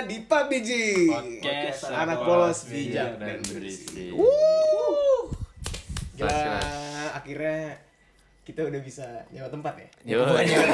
Di PUBG. Podcast anak polos Bijak dan Berisi. Wuh. Gila, akhirnya kita udah bisa nyewa tempat ya. Yo.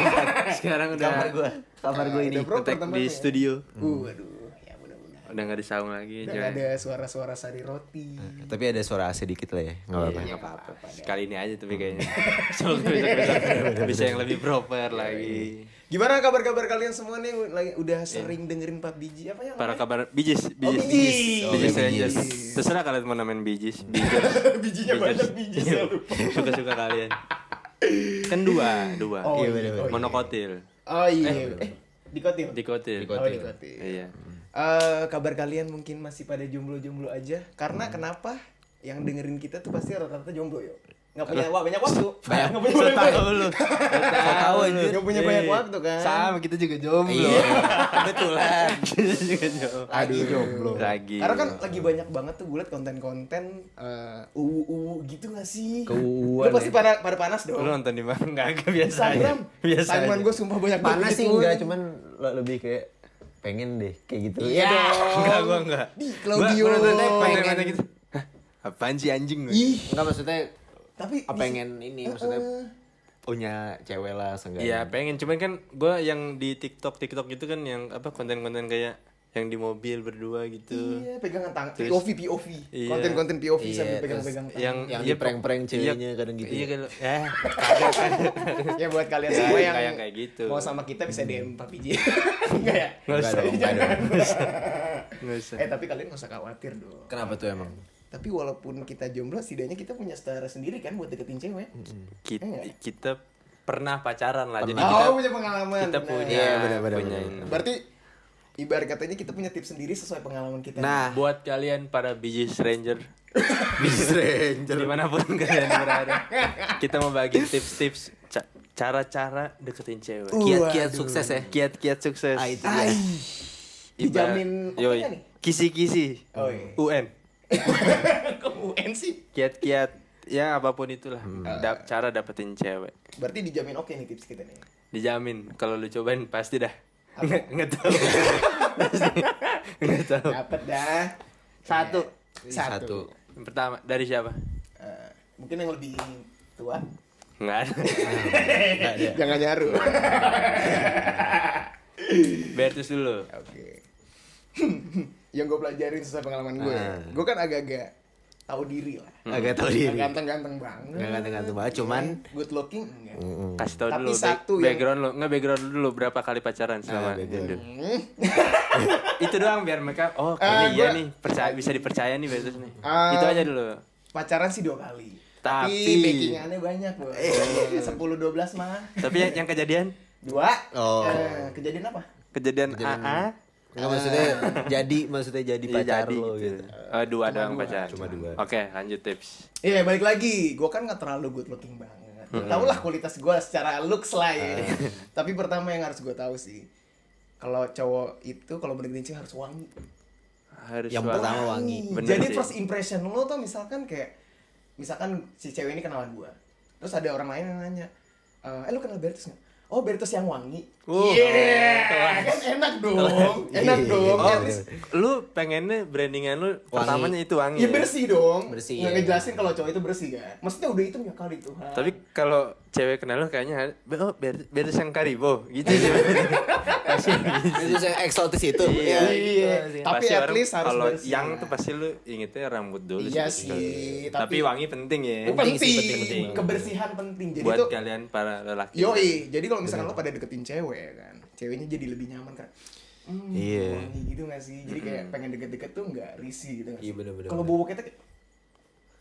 Sekarang udah kamar gua kamar gua ini ngetek di tempatnya. studio. Uh, aduh, ya mudah-mudahan. Udah nggak disaung lagi, Udah nggak ada suara-suara sari roti. tapi ada suara AC dikit lah ya nggak apa-apa Iya, apa-apa. Sekali ini aja tapi kayaknya. Semoga besok-besok bisa yang lebih proper lagi. Gimana kabar-kabar kalian semua nih lagi udah sering dengerin PUBG apa ya? Para kabar bijis, Oh, bijis, bijis. bijis, Oh, bijis bijis. Rangers. Terserah kalian mau namain bijis, bijis. Bijinya banyak biji selalu. Suka-suka kalian. Kan dua, dua. Oh, Iya, iya, oh, iya. Monokotil. Oh iya. Eh, dikotil. Dikotil. Oh, dikotil. Iya. Eh, kabar kalian mungkin masih pada jomblo-jomblo aja karena kenapa yang dengerin kita tuh pasti rata-rata jomblo yo nggak punya wa- banyak waktu Banyak. nggak punya banyak waktu lu. tahu anjir. nggak punya banyak waktu kan Sama kita juga jomblo. Iya, kebetulan kita juga jomblo. aduh jomblo Lagi. karena kan lagi banyak banget tuh gue liat konten-konten eh uwu uwu gitu gak sih Keuuan lu pasti pada pada panas dong Lu nonton di mana? Enggak, enggak biasa. Instagram Biasa. Timeline gue sumpah banyak banget panas sih enggak cuman lebih kayak pengen deh kayak gitu Iya dong. Enggak, gua enggak. Di Claudio. Pengen. gitu. Hah, apaan sih anjing? ih enggak maksudnya tapi apa pengen ini maksudnya punya cewek lah seenggaknya Iya, pengen cuman kan gua yang di TikTok TikTok gitu kan yang apa konten-konten kayak yang di mobil berdua gitu. iya pegangan tangan Terus- POV POV Iya. konten-konten POV Iya, sambil pegang-pegang tangan Yang Yang iya, di-prank-prank iya, ceweknya kadang gitu Iya ya. kan. Eh, kan. ya buat kalian semua yang Kayak kayak gitu. mau sama kita bisa DM Pak Piji enggak ya Enggak usah. enggak. Enggak usah. eh tapi kalian gak usah khawatir dong kenapa tuh emang tapi walaupun kita jomblo setidaknya kita punya setara sendiri kan buat deketin cewek. Kita, Enggak. kita pernah pacaran lah jadi oh kita punya pengalaman. kita benar. punya Iya, benar, benar, punya benar, ini. berarti ibarat katanya kita punya tips sendiri sesuai pengalaman kita. Nah. Buat kalian para biji stranger. Stranger. Di mana pun kalian berada kita mau bagi tips-tips ca- cara-cara deketin cewek. Kiat-kiat sukses ya? Kiat-kiat sukses. Ah, itu. Ai, Ibarat- dijamin nih? kisi-kisi. Oh, iya. UN kok UN sih? Kiat-kiat ya apa pun itulah. Hmm. Da- cara dapetin cewek. Berarti dijamin oke nih tips kita nih. Dijamin. Kalau lu cobain pasti dah. Nggak nggak tahu nggak tahu dapat dah. Satu. Satu, Satu. yang pertama dari siapa? Eh, mungkin yang lebih tua. Nggak ada. Nggak ada. jangan nyaru. Bertus dulu. Oke yang gue pelajarin sesuai pengalaman gue Ah. gue kan agak-agak tahu diri lah. Agak tahu diri. Ganteng-ganteng banget. Nggak ganteng-ganteng banget, cuman- good looking enggak. Kasih tau dulu satu yang- background lu. Nggak background lu dulu berapa kali pacaran selama Ah, hidup Hmm. itu doang biar mereka oh Ah, kayaknya iya gua- nih percaya bisa dipercaya nih Bertus nih. Ah. itu aja dulu. pacaran sih dua kali. Tapi- tapi backingannya banyak bos sepuluh dua belas mah. Tapi yang, yang kejadian? Dua. Oh. Eh, kejadian apa? Kejadian, Kejadian- AA Enggak maksudnya jadi maksudnya jadi Iya, pacar jadi lo gitu. gitu. Oh, dua doang dua, pacar. cuma dua. Oke, lanjut tips. Iya balik lagi, gue kan nggak terlalu good looking banget. Tahu lah kualitas gue secara looks lah ya. Tapi pertama yang harus gue tahu sih, kalau cowok itu kalau cewek harus wangi. Harus Yang wangi. pertama wangi. Bener Jadi sih. first impression lo tuh misalkan kayak, misalkan si cewek ini kenalan gue, terus ada orang lain yang nanya, eh lu kenal Bertus nggak? Oh Bertus yang wangi. Uh, Iya, kelas. kan enak dong, enak dong. Oh, At least- lu pengennya brandingan lu pertamanya itu wangi. Ya ya? bersih dong. Bersih, Nggak iya. ngejelasin kalau cowok itu bersih kan. Maksudnya udah hitam ya kali Tuhan. Tapi kalau cewek kenal lu kayaknya oh ber beres yang karibo gitu gitu. Itu saya eksotis itu. Iya. Iya. Itu sih. Tapi Pasti at orang least harus kalau bersih yang tuh pasti lu ingetnya rambut dulu Iya sih. sih, Tapi, tapi- wangi penting ya. Oh, penting, penting, penting. kebersihan penting. Jadi Buat tuh kalian para lelaki. yoi. Jadi kalau misalkan lo pada deketin cewek ya kan, ceweknya jadi lebih nyaman kan. Hmm, Iya. wangi gitu gak sih? Jadi kayak pengen deket-deket tuh nggak risih gitu gak sih? Iya, bener-bener. Kalau bau ketek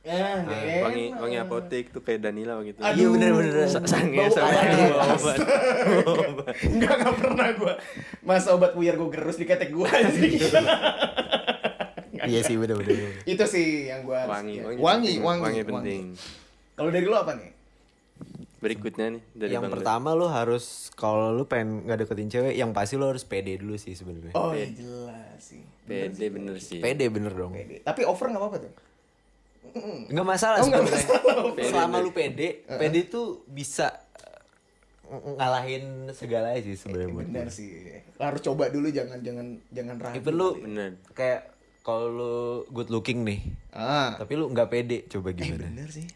Ya, Ah, wangi wangi apotek tuh kayak Danila gitu. Aduh, Iya, bener-bener. Sa- Sange Bau sama bawa obat. Enggak, enggak pernah gua. Masa obat buyar gua gerus di ketek gua sih. Iya sih bener-bener. Itu sih yang gua harus- Wangi, wangi, wangi, wangi wangi. penting. Kalau dari lo apa nih? Berikutnya nih dari yang Bang pertama lo harus kalau lo pengen nggak deketin cewek, yang pasti lo harus pede dulu sih sebenarnya. Oh, iya jelas sih. pede bener sih. Pede bener dong. Pede. Tapi over nggak apa-apa tuh. Nggak masalah Oh, nggak sebenarnya. Selama pede. lu pede, pede tuh bisa ng- ngalahin segalanya sih sebenarnya buat bener gue. sih harus coba dulu jangan jangan jangan ragu Even lu Bener. kayak kalau lu good looking nih, ah tapi lu nggak pede, coba eh, gimana? bener sih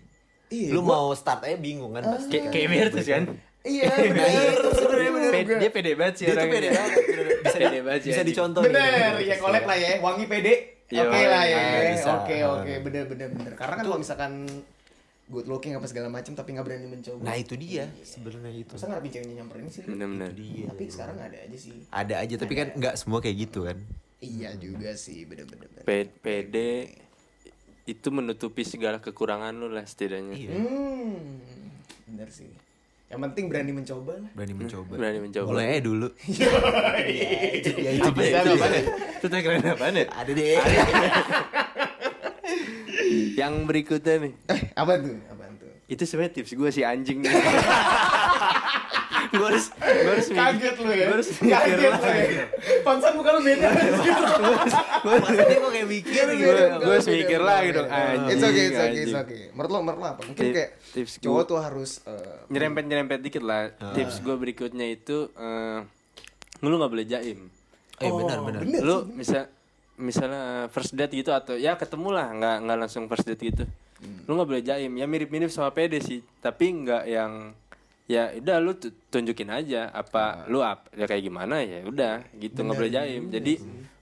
iya lu gua- mau start aja bingung kan pasti. Kayak kayak Emirates kan. iya bener sebenarnya bener Pede, juga. dia pede banget sih Dia tuh pede banget, bener-bener. bisa Pede banget sih, bisa dicontoh. bener nih. ya collab lah ya wangi pede Iya, oke lah ya oke oke bener bener bener karena kan kalau misalkan good looking apa segala macam tapi nggak berani mencoba Nah itu dia sebenarnya itu. masa nggak ceweknya nyamperin sih Bener-bener. tapi sekarang ada aja sih Ada aja tapi kan nggak semua kayak gitu kan. iya juga sih bener bener bener. Pe- Pede itu menutupi segala kekurangan lu lah setidaknya. Iya. hmm bener sih yang penting berani mencoba lah Berani mencoba. Berani mencoba. Mulai aja dulu. ya itu dia. Itu ya? Itu tagline apaan ya? Ada deh. Yang berikutnya nih. eh apa tuh apa tuh Itu sebenarnya tips gue si anjing nih. gue harus gue harus mikir- kaget lu ya Gue harus mikir kaget lu lah. ya Pansan muka lu beda Maksudnya kok kayak mikir gitu. Gue harus mikir lagi dong, anjing, It's okay, it's okay, it's okay. Menurut lo, menurut lo apa? Mungkin kayak tips cowok gua- tuh harus eh, nyerempet nyerempet dikit lah. Tips gue berikutnya itu eh lu nggak boleh jaim. Eh benar benar. bener lu misal misalnya first date gitu atau ya ketemu lah nggak nggak langsung first date gitu lu nggak boleh jaim ya mirip mirip sama pede sih tapi nggak yang ya udah lu tu- tunjukin aja apa lu apa ya kayak gimana ya udah gitu nggak boleh jaim jadi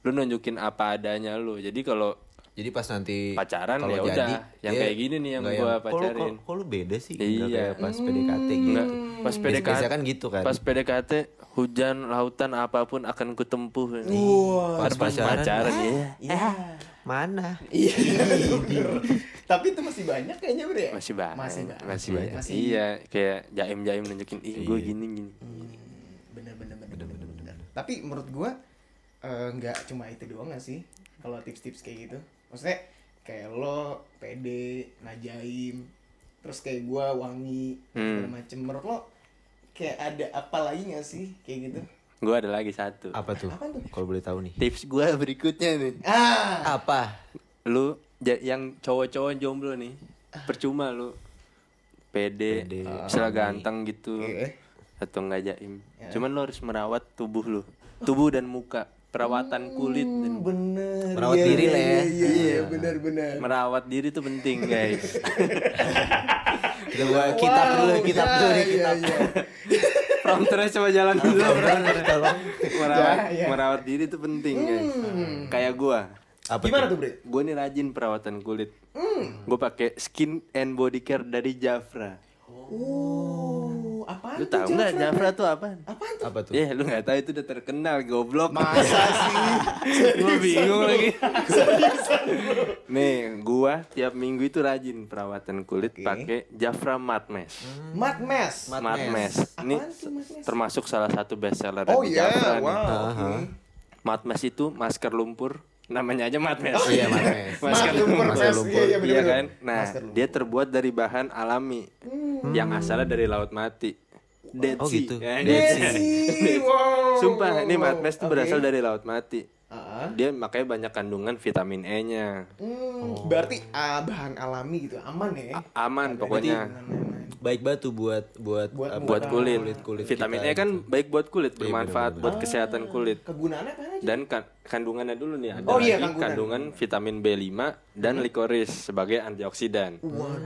lu nunjukin apa adanya lu jadi kalau Jadi pas nanti Pacaran ya udah, yang dia kayak gini nih yang gua "Kok lu- pacarin." Kok, kok lu beda sih? Iya. Kayak pas PDKT gitu. Nggak, pas PDKT Biasanya kan gitu kan. pas PDKT hujan lautan apa pun akan kutempuh Pas Pas pacaran, pacaran ya Iya. Mana? Iya. Tapi itu masih banyak kayaknya bro ya? masih banyak Masih banyak. masih banyak. banyak iya kayak jaim jaim nunjukin ih gue gini gini Bener bener bener bener bener. Tapi menurut gua eh, nggak cuma itu doang gak sih? Kalau tips-tips kayak gitu. Maksudnya kayak lo pede, ngajaim, terus kayak gua wangi, segala Hmm. macem. Menurut lo kayak ada apa lagi gak sih kayak gitu? gue ada lagi satu Apa tuh? Tuh? Kalau boleh tahu nih. tips gue berikutnya nih Ah, Apa? lu yang cowok-cowok jomblo nih percuma lu pede, Pede. misalnya ganteng gitu Iya. atau nggak jaim cuman lu harus merawat tubuh lu tubuh dan muka perawatan kulit dan bener. Merawat Iya, diri iya, lah ya. Iya, iya, bener bener. merawat diri itu penting guys Kita buat kitab dulu, kitab dulu nih, iya, kitab. iya. prompternya coba jalan dulu Tolong. merawat Ya, ya. merawat diri itu penting guys kayak gua Apa Gimana tuh? Bre? gue nih rajin perawatan kulit gue pakai skin and body care dari Jafra Oh, apaan lu tahu nggak Jafra? Tuh apa Apaan tuh? Apa tuh? Ya lu nggak tahu itu udah terkenal goblok. Masa sih? Gue bingung lagi. Nih, gua tiap minggu itu rajin perawatan kulit Oke. pakai Jafra Matte Mesh. Mat mes. Mat- Matte Mesh. Ini Matte Mesh? termasuk salah satu best seller Oh iya, Jafra nih. wow. oke. Matte Mesh itu masker lumpur, namanya aja Matte Mesh. Oh iya, Mat Mes. Masker Mat lumpur lumpur. mes. Iya, iya, Iya kan? Nah, Masker lumpur. dia terbuat dari bahan alami yang asalnya dari laut mati. Dead Oh, Sea. gitu. Ya, Dead Dead Sea. Sea. wow. Sumpah, ini Matte Mesh itu Oke. berasal dari laut mati. Ah, Dia makanya banyak kandungan vitamin E-nya. hmm, Berarti ah, bahan alami gitu, aman ya? Aman pokoknya. Baik banget tuh buat buat Buat apa, Buat kulit. kulit vitamin kita E kan gitu. baik buat kulit, Iya, bermanfaat bener-bener. buat kesehatan kulit. Kegunaannya apa aja? Dan kan- kandungannya dulu nih ada Oh, iya, kandungan vitamin B5 dan likoris sebagai antioksidan.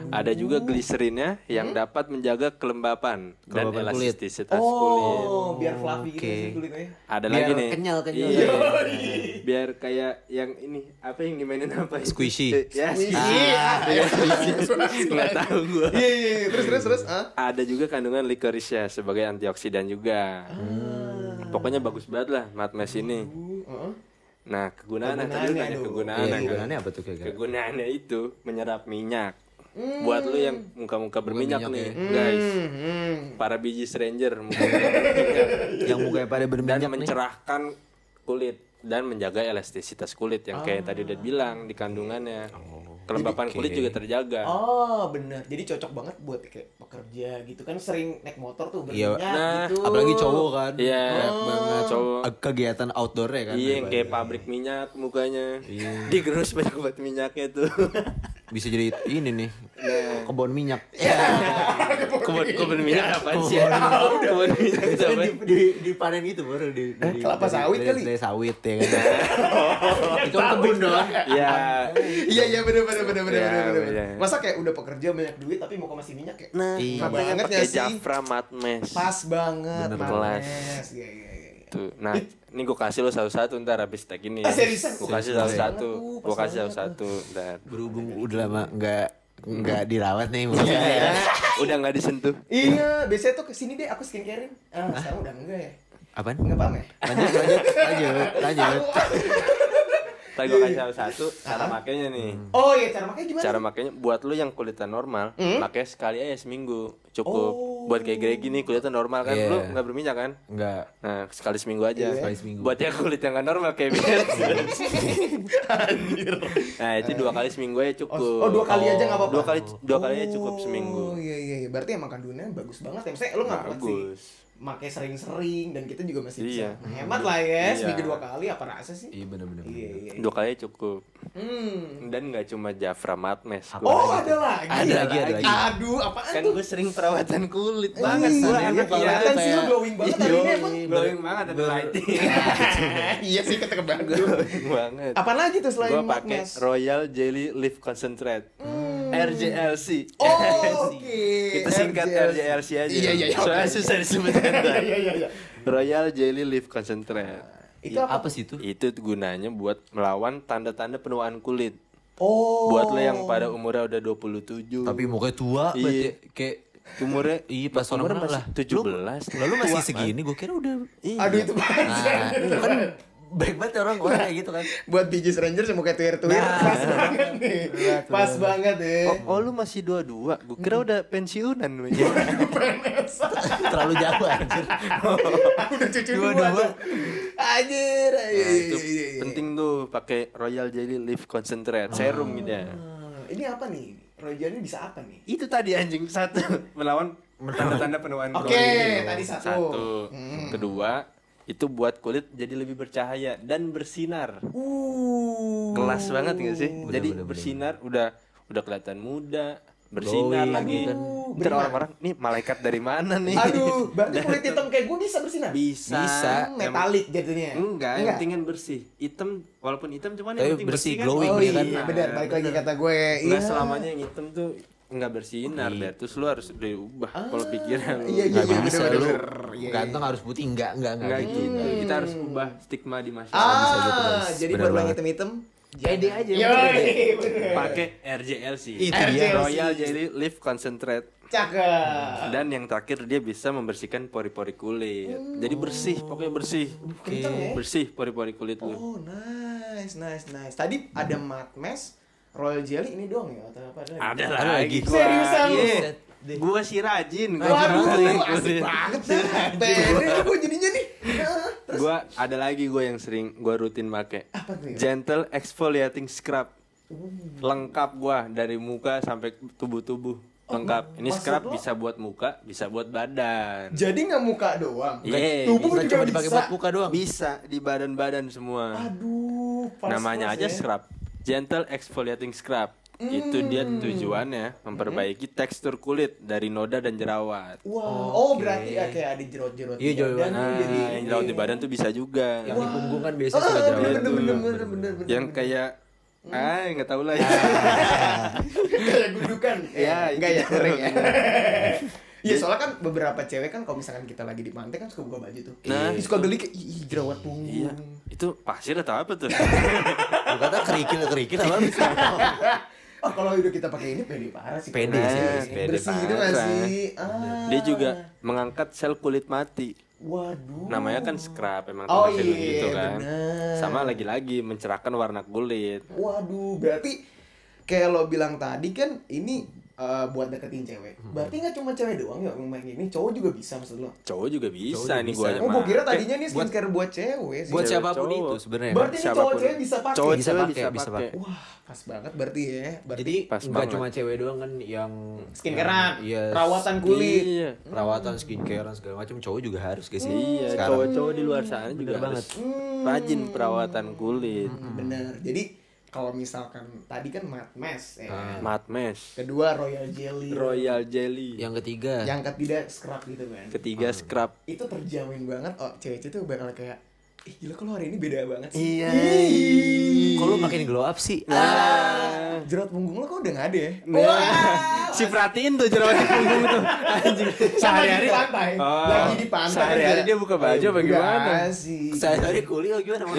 Ada juga gliserinnya yang dapat menjaga kelembapan, dan Kelembapan kulit. elastisitas kulit. Oh, biar fluffy gitu Oke. sih kulitnya. Ada Biar lagi nih. kenyal kenyal. Iya. Biar kayak yang ini apa yang dimainin apa? itu? Squishy. Eh, Ya, squishy. Iya, Nggak tahu gua. Iya, iya, iya. terus terus terus. Ah. Ada juga kandungan likorisnya sebagai antioksidan juga. Pokoknya bagus banget lah Matte Mesh ini. Heeh. Nah, kegunaannya tadi tanya dong. kegunaannya. Iya, kan? kegunaannya apa tuh Kegunaannya itu menyerap minyak. Buat lu yang muka-muka berminyak nih, minyak guys. Hmm. Para biji stranger berminyak Yang mukanya pada dan berminyak nih. mencerahkan kulit dan menjaga elastisitas kulit yang kayak tadi Ah. udah bilang di kandungannya. Oh. Kelembapan Jadi, kulit juga terjaga. Oh, bener. Jadi cocok banget buat kayak pekerja gitu kan sering naik motor tuh Iya. berminyak Nah, gitu. Apalagi cowok kan. Iya, banget. cowok. Kegiatan outdoornya kan. Iya, yang kayak pabrik minyak mukanya. Digerus banyak buat minyaknya tuh. Bisa jadi ini nih Kebun minyak. kebun kebun minyak apa sih kebun minyak itu apa di, di, dipanen itu baru di, dari, kelapa dari- sawit dari- kali? dari sawit ya kan itu kebun dong ya Iya iya bener bener bener bener Ya, bener bener. iya. Masa kayak udah pekerja banyak duit tapi mau ke masih minyak ya? nah Iya. Banget nggak sih? Jafra Matmes Pas banget, Bener kelas. Mas. Iya iya iya. iya. tuh nah ini gue kasih lo satu-satu ntar habis tag ini Ah, seriusan? gue kasih satu-satu gue kasih satu-satu ntar berhubung udah lama nggak nggak dirawat nih Iya. mungkin ya. udah nggak disentuh Iya, biasanya tuh ke sini deh aku skincarein. Ah, sekarang udah enggak ya? apaan Enggak paham ya? lanjut lanjut lanjut lanjut ntar gue kasih satu-satu cara makainya nih Oh iya, cara makanya gimana? cara makainya buat lu yang kulitnya normal pakai sekali aja seminggu cukup buat kayak Greg gini kulitnya normal kan Iya. lu nggak berminyak kan nggak nah sekali seminggu aja Sekali seminggu. buat yang kulit yang nggak normal kayak biar nah itu dua kali seminggu aja cukup Oh, oh, dua kali aja nggak apa-apa? dua kali dua kali aja cukup seminggu Oh iya iya iya. Berarti emang kandungannya bagus banget ya. Maksudnya lu nggak sih. Makai sering-sering dan kita juga masih Iya. bisa hemat lah ya. Iya. Seminggu dua kali apa rasa sih? iya bener Iya iya. iya. dua kali aja cukup Hmm. dan nggak cuma Jafra Matmes Apa Oh, lagi ada lagi. Ada lagi, ada lagi. Aduh, apaan kan tuh? gue sering perawatan kulit Ih, banget iya, gua iya, anak iya, sih lu kayak- glowing banget hari ini emang. glowing banget ada lighting iya sih kata kebantu. glowing banget Apa lagi tuh selain gue pakai? Royal Jelly Leaf Concentrate RJLC Oh, oke. kita singkat RJLC aja Iya, iya, iya. soalnya susah disebutkan Iya iya iya. Royal Jelly Leaf Concentrate Itu apa? apa sih itu itu gunanya buat melawan tanda-tanda penuaan kulit Oh. buat lo yang pada umurnya udah 27 tapi mukanya tua Iya. berarti kayak umurnya iya pas umurnya masih lah 17 lalu masih Tua, segini gue kira udah Iya. Aduh itu banget. nah kan baik banget orang orang kayak gitu kan Buat Bee Gees Rangers yang muka tuir-tuir Nah. pas banget nih. Pas banget ya. Oh, oh lu masih dua-dua? Gue kira udah pensiunan lu ya. terlalu jauh anjir Udah cucu dua Dua-dua. tuh. Anjir. Nah, iya itu iya. iya. penting tuh pakai Royal Jelly Leaf Concentrate serum gitu ya. Ah, Ini apa nih? Royal ini bisa apa nih? Itu tadi anjing satu melawan tanda-tanda penuaan Oke, tadi satu. Satu. Hmm. Kedua, itu buat kulit jadi lebih bercahaya dan bersinar. Uh. Kelas banget gak sih? Bener, jadi bener, bener. bersinar udah udah kelihatan muda, bersinar Glowing, lagi. kan. Aduh, Ntar benar. orang-orang nih malaikat dari mana nih? Aduh, berarti kulit hitam kayak gue bisa bersinar? Bisa. Bisa. Metalik jadinya. Enggak, yang penting kan bersih. Hitam walaupun hitam cuman yang penting bersih, bersih, glowing, Oh kan. ya kan? iya, benar. Balik lagi kata gue. Enggak Iya. selamanya yang hitam tuh enggak bersinar deh. Terus lu harus diubah pola pikiran lu. iya, iya, nggak iya, bisa bener, lu bener. Iya, iya. ganteng harus putih enggak enggak enggak, Enggak gitu. gitu. Kita harus ubah stigma di masyarakat. Ah, gitu, guys. jadi yang banget. hitam-hitam. Pede aja. Pakai RJLC. Itu dia. Royal Jelly Leaf Concentrate. Cakep. Dan yang terakhir dia bisa membersihkan pori-pori kulit. Jadi bersih, pokoknya bersih. Kenceng ya? Bersih pori-pori kulit lu. Oh, nice, nice, nice. Tadi ada Matmes, Royal Jelly ini doang ya atau apa ada? lagi? Ada Ada lagi. lagi. Gua. Seriusan lu? Iya. Gua sih rajin. Gua Waduh, rajin. asik banget dah. Pede gue jadinya nih. Terus Gua ada lagi gua yang sering gua rutin make. apa tuh ya? Gentle exfoliating scrub. Lengkap gua dari muka sampai tubuh-tubuh. Lengkap. Ini maksud scrub lo? bisa buat muka, bisa buat badan. Jadi nggak muka doang. Iya, Tubuh juga cuma bisa. dipakai buat muka doang Bisa di badan-badan semua. Aduh, pas Namanya aja scrub. Gentle exfoliating scrub. Itu dia tujuannya memperbaiki tekstur kulit dari noda dan jerawat. Wah, oh berarti ya kayak ada jerot-jerot Iya, jerot. badan Nah, jadi yang jerawat di badan tuh bisa juga. yang di punggung kan biasa Oh, suka jerawat bener, Itu. bener, bener, bener, bener, bener. Yang kayak ah nggak tahu lah ya. kayak gudukan. Iya, enggak itu. ya, kering ya. Iya, soalnya kan beberapa cewek kan kalau misalkan kita lagi di pantai kan suka buka baju tuh. Nah. Ih, suka geli kayak ih jerawat punggung. Iya, itu pasir atau apa tuh? Lu kata kerikil kerikil apa bisa Oh, kalau udah kita pakai ini pede parah sih. Pede Nah, sih, pede Bersih gitu parah. masih. Ah. Dia juga mengangkat sel kulit mati. Waduh. Namanya kan scrub emang Oh, iya, gitu kan. bener. Sama lagi-lagi mencerahkan warna kulit. Waduh, berarti kayak lo bilang tadi kan ini eh, buat deketin cewek. Hmm. Berarti nggak cuma cewek doang ya yang main ini, cowok juga bisa maksud lo? Cowok juga bisa nih aja Oh, gua kira tadinya nih skincare buat cewek sih. buat siapa pun cowok. itu sebenarnya Berarti ini cowok cewek bisa pakai. Cowok Bisa pakai, bisa pakai. Wah, pas banget berarti ya. Berarti jadi Pas nggak cuma cewek doang kan yang skincarean, iya perawatan kulit. Iya. perawatan skincarean segala macam cowok juga harus guys ya. Iya, sekarang cowok-cowok di luar sana juga banget. rajin perawatan kulit. Bener. Jadi kalau misalkan tadi kan Mad Mess ya. Ah. Matmes. Kedua Royal Jelly. Royal Jelly. Yang ketiga. Yang ketiga scrub gitu kan. Ketiga scrub. Itu terjamin banget oh cewek-cewek tuh bakal kayak Ih gila lo hari ini beda banget sih Iya. Kok lu makin glow up sih? Ah, jerat punggung lo kok udah gak ada ya? si perhatiin tuh jerawat di punggung tuh. Anjing. Sehari-hari di pantai Oh, Lagi di pantai Sehari-hari dia buka baju apa gimana? Sih Sehari-hari kuliah gimana?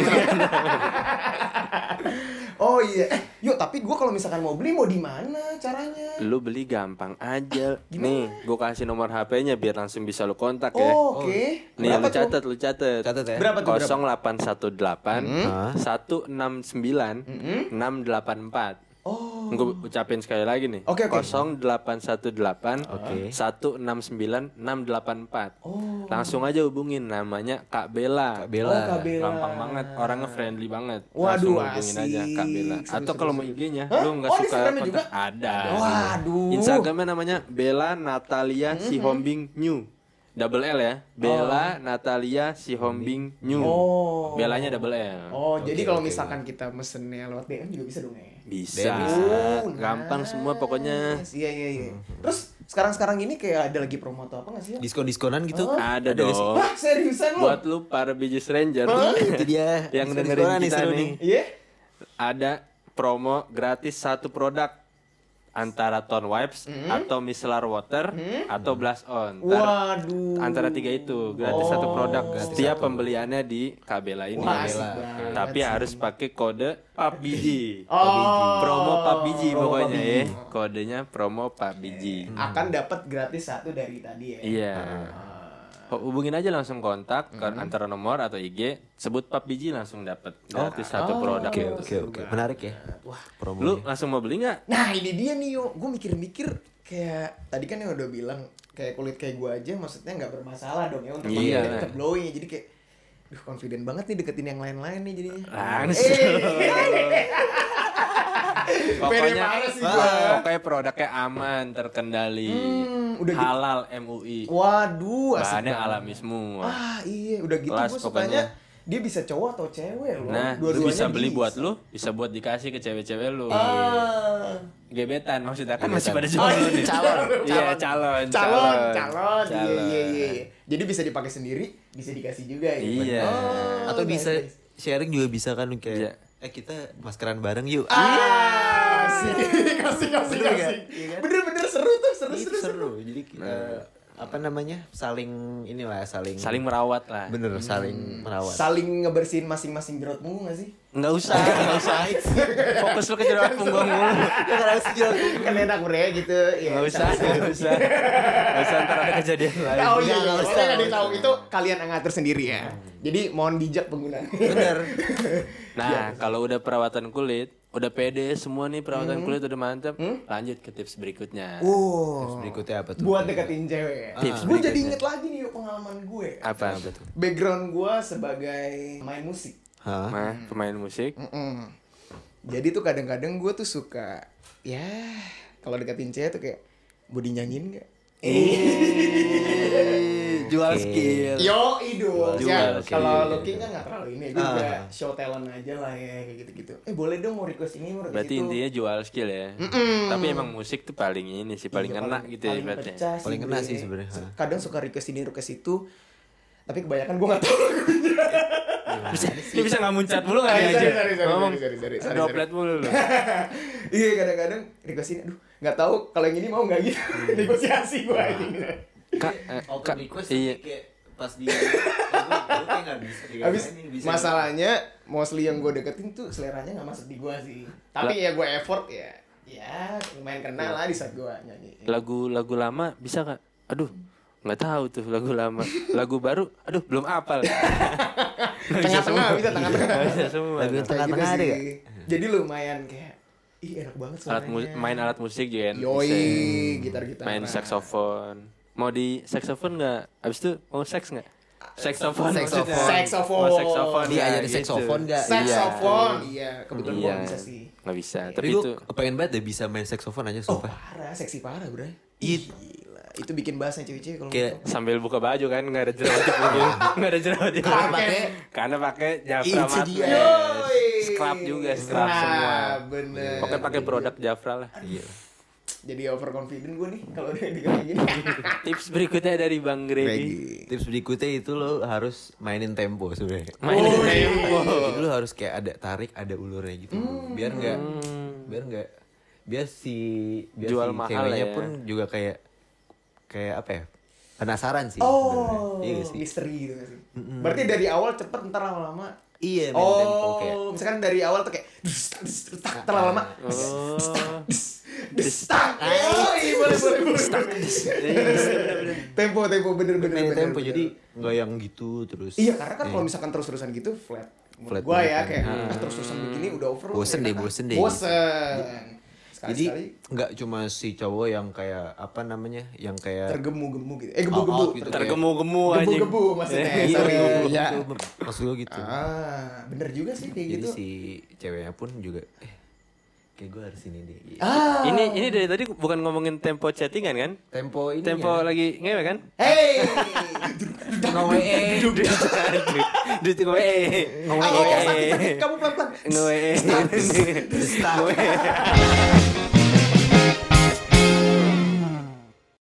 Oh iya Eh yuk tapi gue kalau misalkan mau beli mau di mana caranya? Lu beli gampang aja. Nih, gua kasih nomor HP-nya biar langsung bisa lu kontak ya. Oh, Oke Nih lu Berapa catat, lu catat. Catat ya. Berapa tuh, berapa? 0818 169 684. Oh Gue ucapin sekali lagi nih. Oke, oke. 0818 Oke. 169 684. Oh. Langsung aja hubungin namanya Kak Bella. Kak Bella. Oh, Kak Bella. Gampang banget, orangnya friendly banget. Waduh, Langsung hubungin aja Kak asik. Bella. Seru, Atau kalau mau. IG-nya, lu nggak Oh, suka kontak- juga? Ada. Waduh. Instagramnya namanya Bella Natalia Sihombing New. Double L ya. Bella Natalia Sihombing New. Oh. Belanya double L. Oh jadi kalau misalkan kita mesennya lewat DM juga bisa dong ya? Bisa. Oh, Gampang nice. semua pokoknya. Iya iya iya. Terus sekarang-sekarang ini kayak ada lagi promo atau apa nggak sih? Diskon-diskonan gitu? Ada nggak sih? dong. Wah seriusan lo? Buat lu para biji stranger Itu dia. yang dengerin kita nih, Iya? ada promo gratis satu produk antara Tone Wipes atau micellar water atau Blast On. Ntar Waduh. antara tiga itu gratis satu produk setiap pembeliannya di Kabela ini. Wah, Kabela. Tapi sih. harus pakai kode PUBG. Oh. Promo PUBG Promo pokoknya PUBG. ya. Kodenya promo PUBG. Akan dapat gratis satu dari tadi ya. Iya. Ho- Hubungin aja langsung kontak ke Hmm. antara nomor atau IG, sebut PUBG langsung dapat gratis satu produk. Oke, itu. oke, oke. Menarik ya. Wah. Promo. Lu langsung mau beli nggak? Nah ini dia nih yo, gue mikir-mikir kayak tadi kan yang udah bilang kayak kulit kayak gue aja maksudnya nggak bermasalah dong ya untuk Iya. deket glowing jadi kayak Duh confident banget nih deketin yang lain-lain nih jadinya Langsung. Eh. Pokoknya, parah sih gua. pokoknya produknya aman, terkendali, Hmm, udah gitu. halal MUI, Waduh asik bahannya banget. alami semua. Ah iya udah gitu Kelas gue pokoknya. sukanya dia bisa cowok atau cewek loh Nah, lu Dua-duanya bisa beli buat lu, bisa buat dikasih ke cewek-cewek lu. Ah. Gebetan maksudnya kan masih pada Oh, jomblo iya, nih. calon, Iya, calon, calon, calon, iya, Calon. iya, iya, iya. Jadi bisa dipakai sendiri, bisa dikasih juga ya. Iya. Oh, Atau nice, bisa nice. sharing juga bisa kan kayak Iya. Eh kita maskeran bareng yuk. Ah, sih, kasih, kasih, Bener kasih. nggak? Iya kan? Bener-bener seru tuh, seru, Itu seru, seru. seru. Jadi eh, apa namanya? Saling inilah saling Saling merawat lah. bener saling merawat. Saling ngebersihin masing-masing jerat punggung gak sih? Enggak usah, enggak usah. Fokus lu ke jerawat punggung mulu. Ya kan harus jerat punggung kan enak bre gitu. Ya, Enggak usah, bisa. enggak usah. Enggak usah ntar ada kejadian lain. Oh iya, Nggak, iya, nggak iya. usah, nggak nggak tahu itu kalian yang ngatur sendiri ya. Jadi mohon bijak penggunaan. Bener. Nah, kalau udah perawatan kulit, udah pede semua nih perawatan kulit udah mantep, lanjut ke tips berikutnya. Wow. Berikutnya apa tuh? Buat deketin cewek ya. Tips gue jadi inget lagi nih pengalaman gue. Apa? tuh? Background gue sebagai main musik. Hah? Nah, pemain musik. Mm-mm. Jadi tuh kadang-kadang gue tuh suka ya kalau deketin cewek tuh kayak mau dinyanyiin gak? Eh, jual skill. Yo idol. Jual, Ya, kalau looking kan nggak terlalu ini gue Ah. juga show talent aja lah ya kayak gitu-gitu. Eh boleh dong mau request ini mau request Berarti itu. intinya jual skill ya. Tapi emang musik tuh paling ini sih paling Iya, paling- gitu ya pecah Paling kena sih sebenarnya. Se- Kadang suka request ini request itu. Tapi kebanyakan gue nggak tahu Bisa, dia bisa nggak muncat mulu nggak aja. Ngomong droplet mulu lu. Iya kadang-kadang request ini, aduh nggak tahu kalau yang ini mau nggak gitu Hmm. negosiasi gue ini. Kak, eh, Kak, iya. pas di kayak nggak bisa Habis masalahnya mostly yang gue deketin tuh seleranya nggak masuk di gue sih. Tapi ya gue effort ya, ya lumayan kena lah di saat gue nyanyi. Lagu-lagu lama bisa kak? Aduh, nggak tahu tuh lagu lama. Lagu baru, aduh belum apal. Tengah-tengah bisa tengah-tengah. Bisa semua. Lagu tengah-tengah gitu ada? Jadi lumayan kayak, ih enak banget Alat mu- suaranya. main alat musik juga kan. Yoi, bisa. gitar-gitar. Main saksofon. Mau di saksofon nggak? Abis itu mau seks nggak? Saksofon. Saksofon. Saksofon. Mau saksofon. Dia ajarin gitu. saksofon nggak? Saxophone, iya. Kebetulan gue Iya. nggak bisa sih. Nggak bisa. Tapi Tapi itu kepengen banget deh bisa main saxophone aja Oh sumpah. parah, seksi parah bro. It- Gila. itu bikin bahasanya cewek-cewek kalau Kayak- ngomong. Sambil buka baju kan nggak ada jerawat nggak ada jerawat Karena pakai karena pakai Jafra. Yoi. Scrub juga scrub Nah, semua bener. pokoknya pakai produk Jafra lah iya. Jadi overconfident gue nih kalau udah kayak gini. tips berikutnya dari Bang Gregi Tips berikutnya itu lo harus mainin tempo sebenarnya. mainin Oh, tempo Jadi lo harus kayak ada tarik, ada ulurnya gitu. Biar nggak, biar nggak, biar si biar Jual si mahal ya. pun juga kayak kayak apa ya? Penasaran sih. Oh, iya sih. misteri gitu sih? Berarti dari awal cepet ntar lama-lama. Iya, main Oh, tempo kayak. misalkan dari awal tuh kayak dus, dus, dus, tak, ntar lama-lama oh dus, tak. Oh, iya, boleh, boleh, boleh. Tempo, tempo, bener, bener, Main bener, tempo jadi nggak yang gitu terus. Iya, karena kan kalau misalkan terus-terusan gitu flat. Flat gua ya kan. kayak ah, terus-terusan begini udah over. Bosen deh, bosen deh. Bosen. Jadi nggak cuma si cowok yang kayak apa namanya, yang kayak tergemu-gemu gitu. Eh, gebu-gebu. gitu. tergemu-gemu anjing Gebu-gebu maksudnya. Iya, iya, Ya. gitu. maksud gue gitu. Ah, bener juga sih kayak Jadi gitu. si ceweknya pun juga eh kayak gue harus ini deh. Ah. ini ini dari tadi bukan ngomongin tempo chattingan kan Tempo ini tempo lagi ngewe kan Hey. Nge-WE. Duit gue Ayo, sakit, sakit. Kamu pelan-pelan. ngewe Stop.